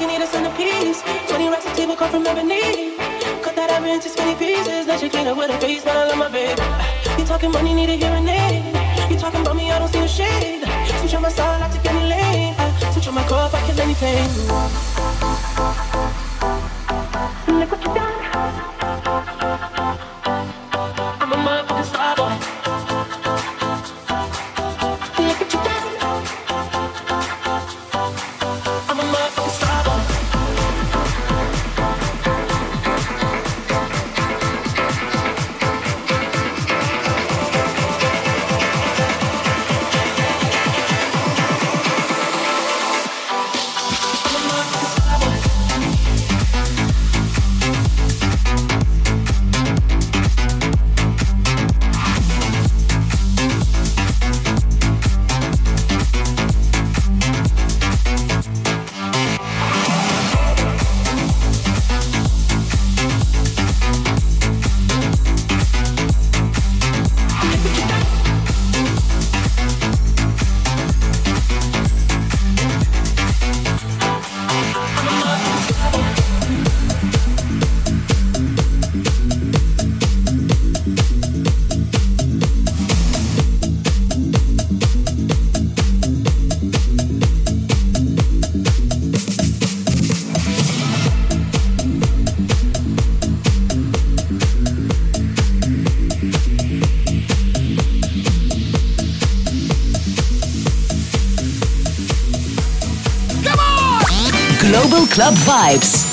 Empty, need a centerpiece. 20 racks of table come from ebony. Cut that iron into skinny pieces. Let you clean up with a face, but I love my baby. You talking money, need a hearing aid. You talking about me, I don't see a shade. Switch on my side, I take any lane. I switch on my cup, I kill any pain. Look what you done. Club Vibes.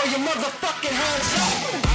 throw your motherfucking hands up.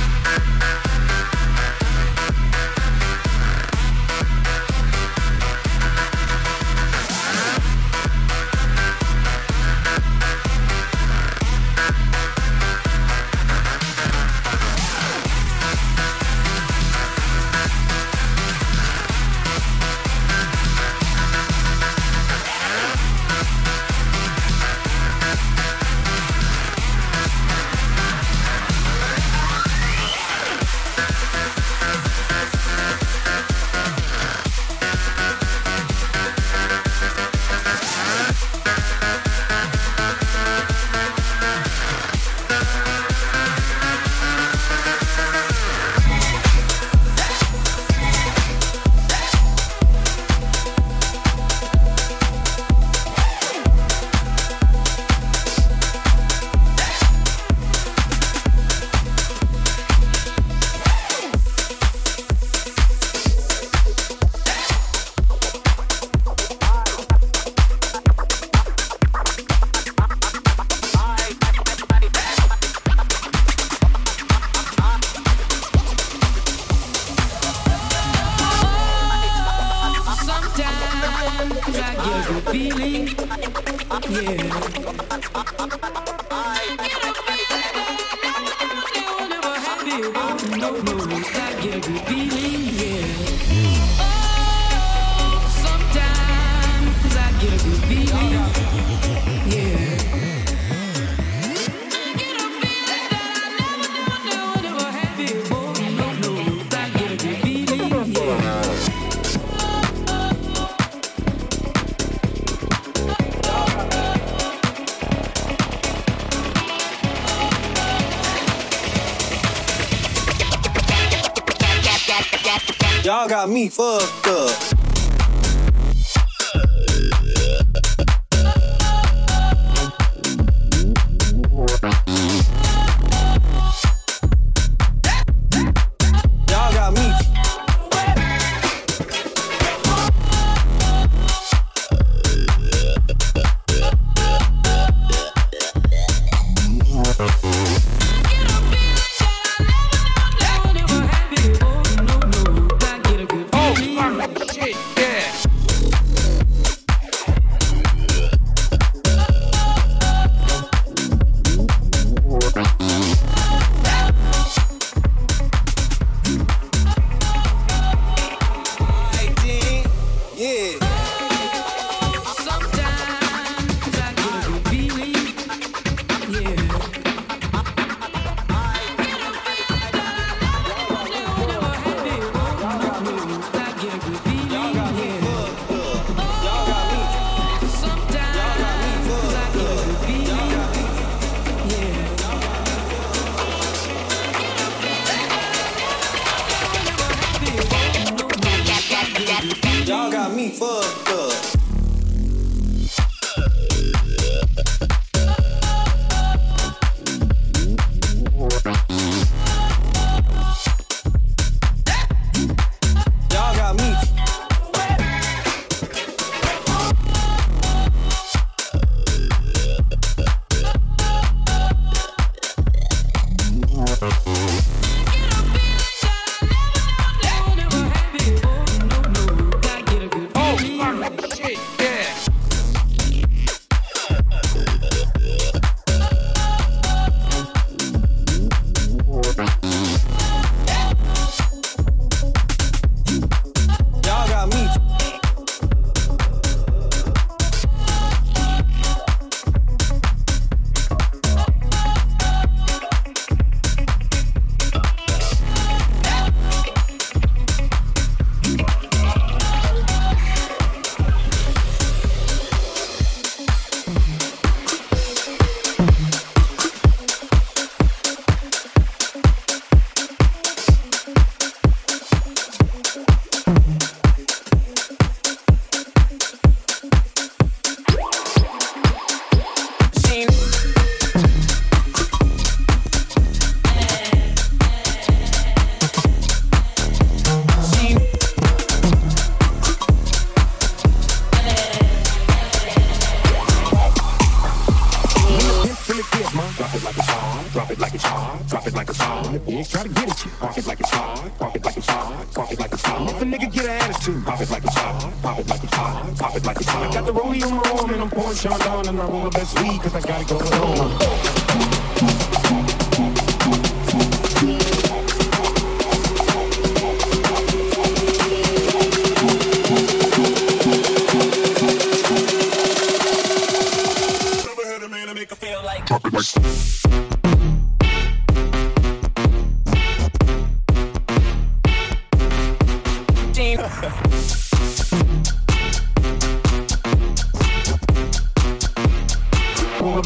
Y'all got me fucked up.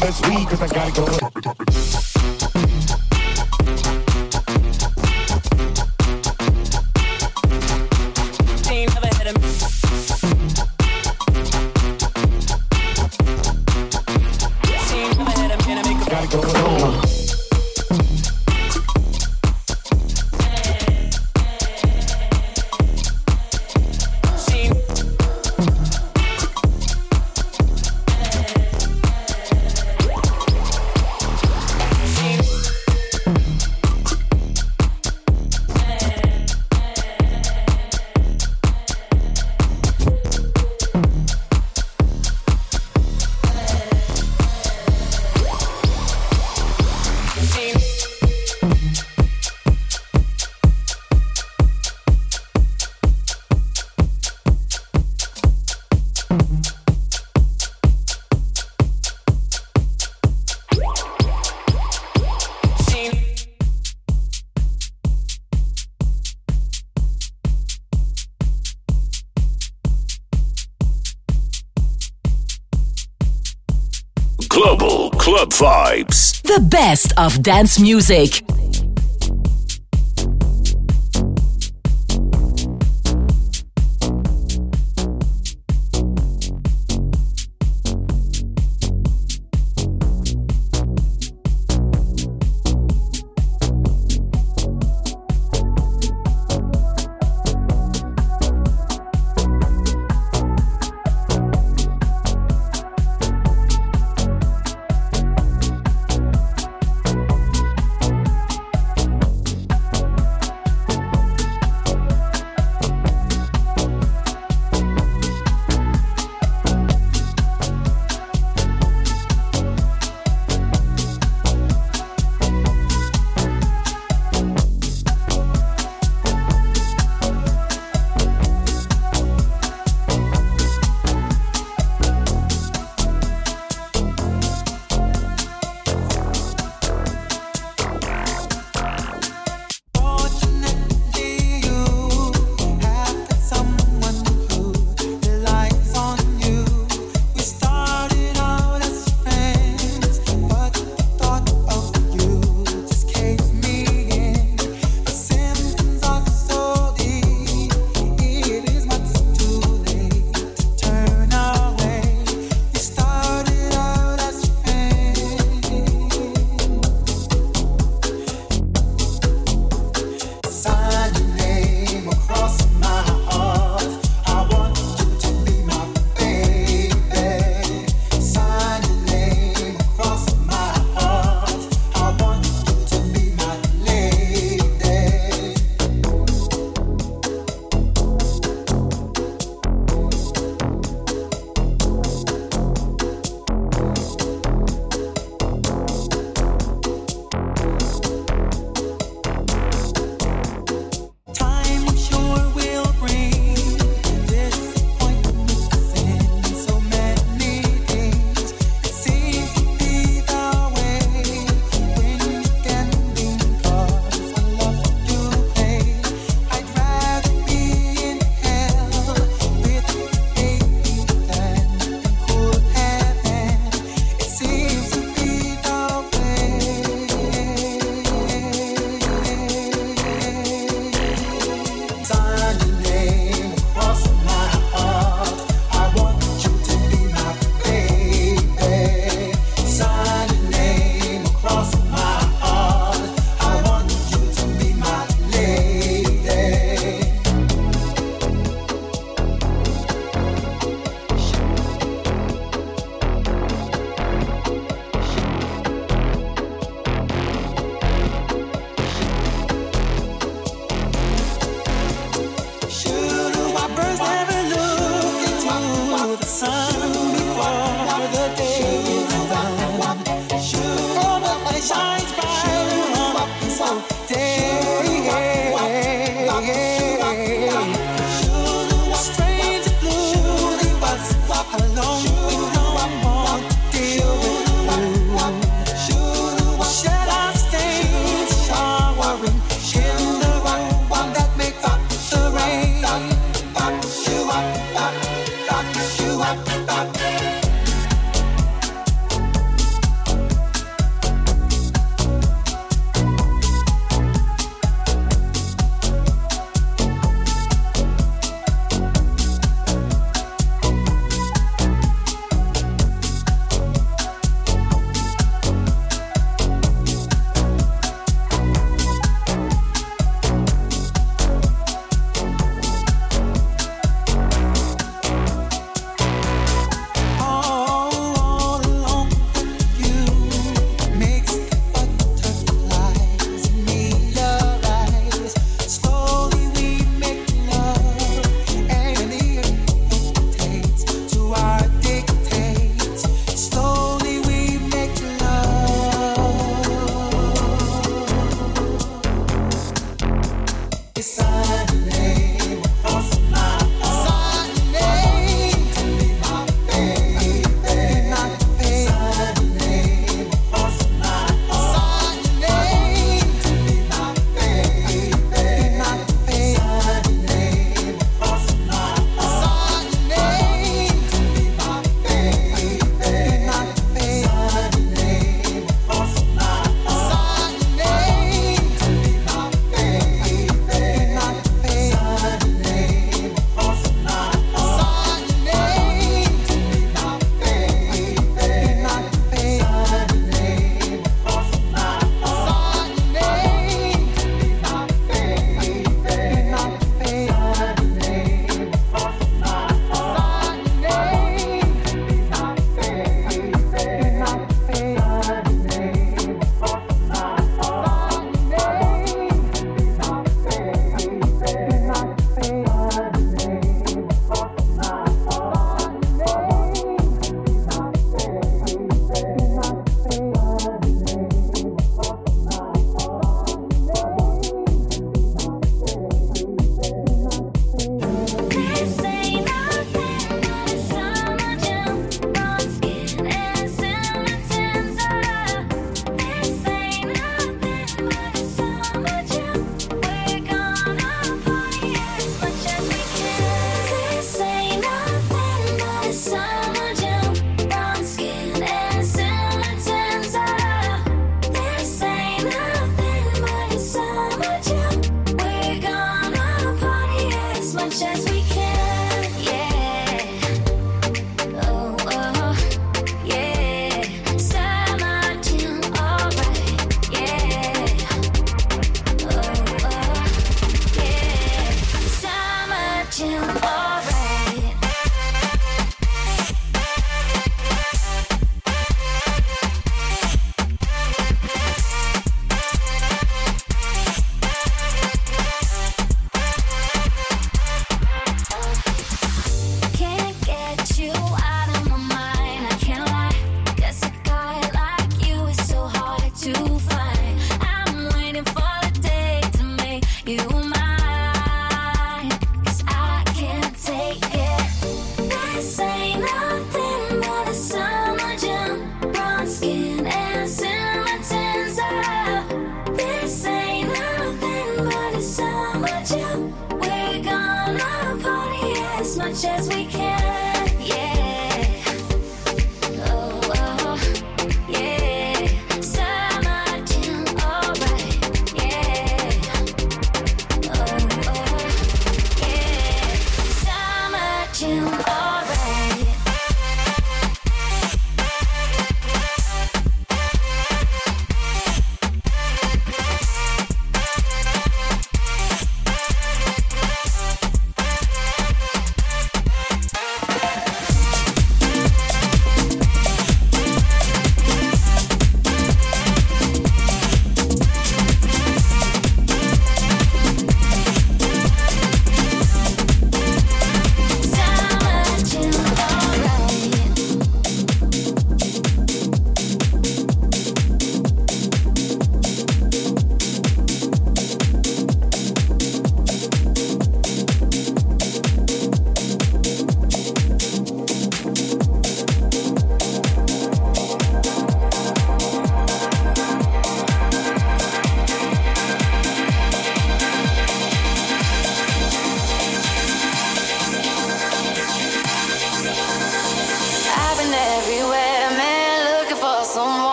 this weed cause I gotta go. The best of dance music.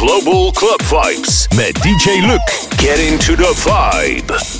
Club Vibes met DJ Luke. Get into the vibe.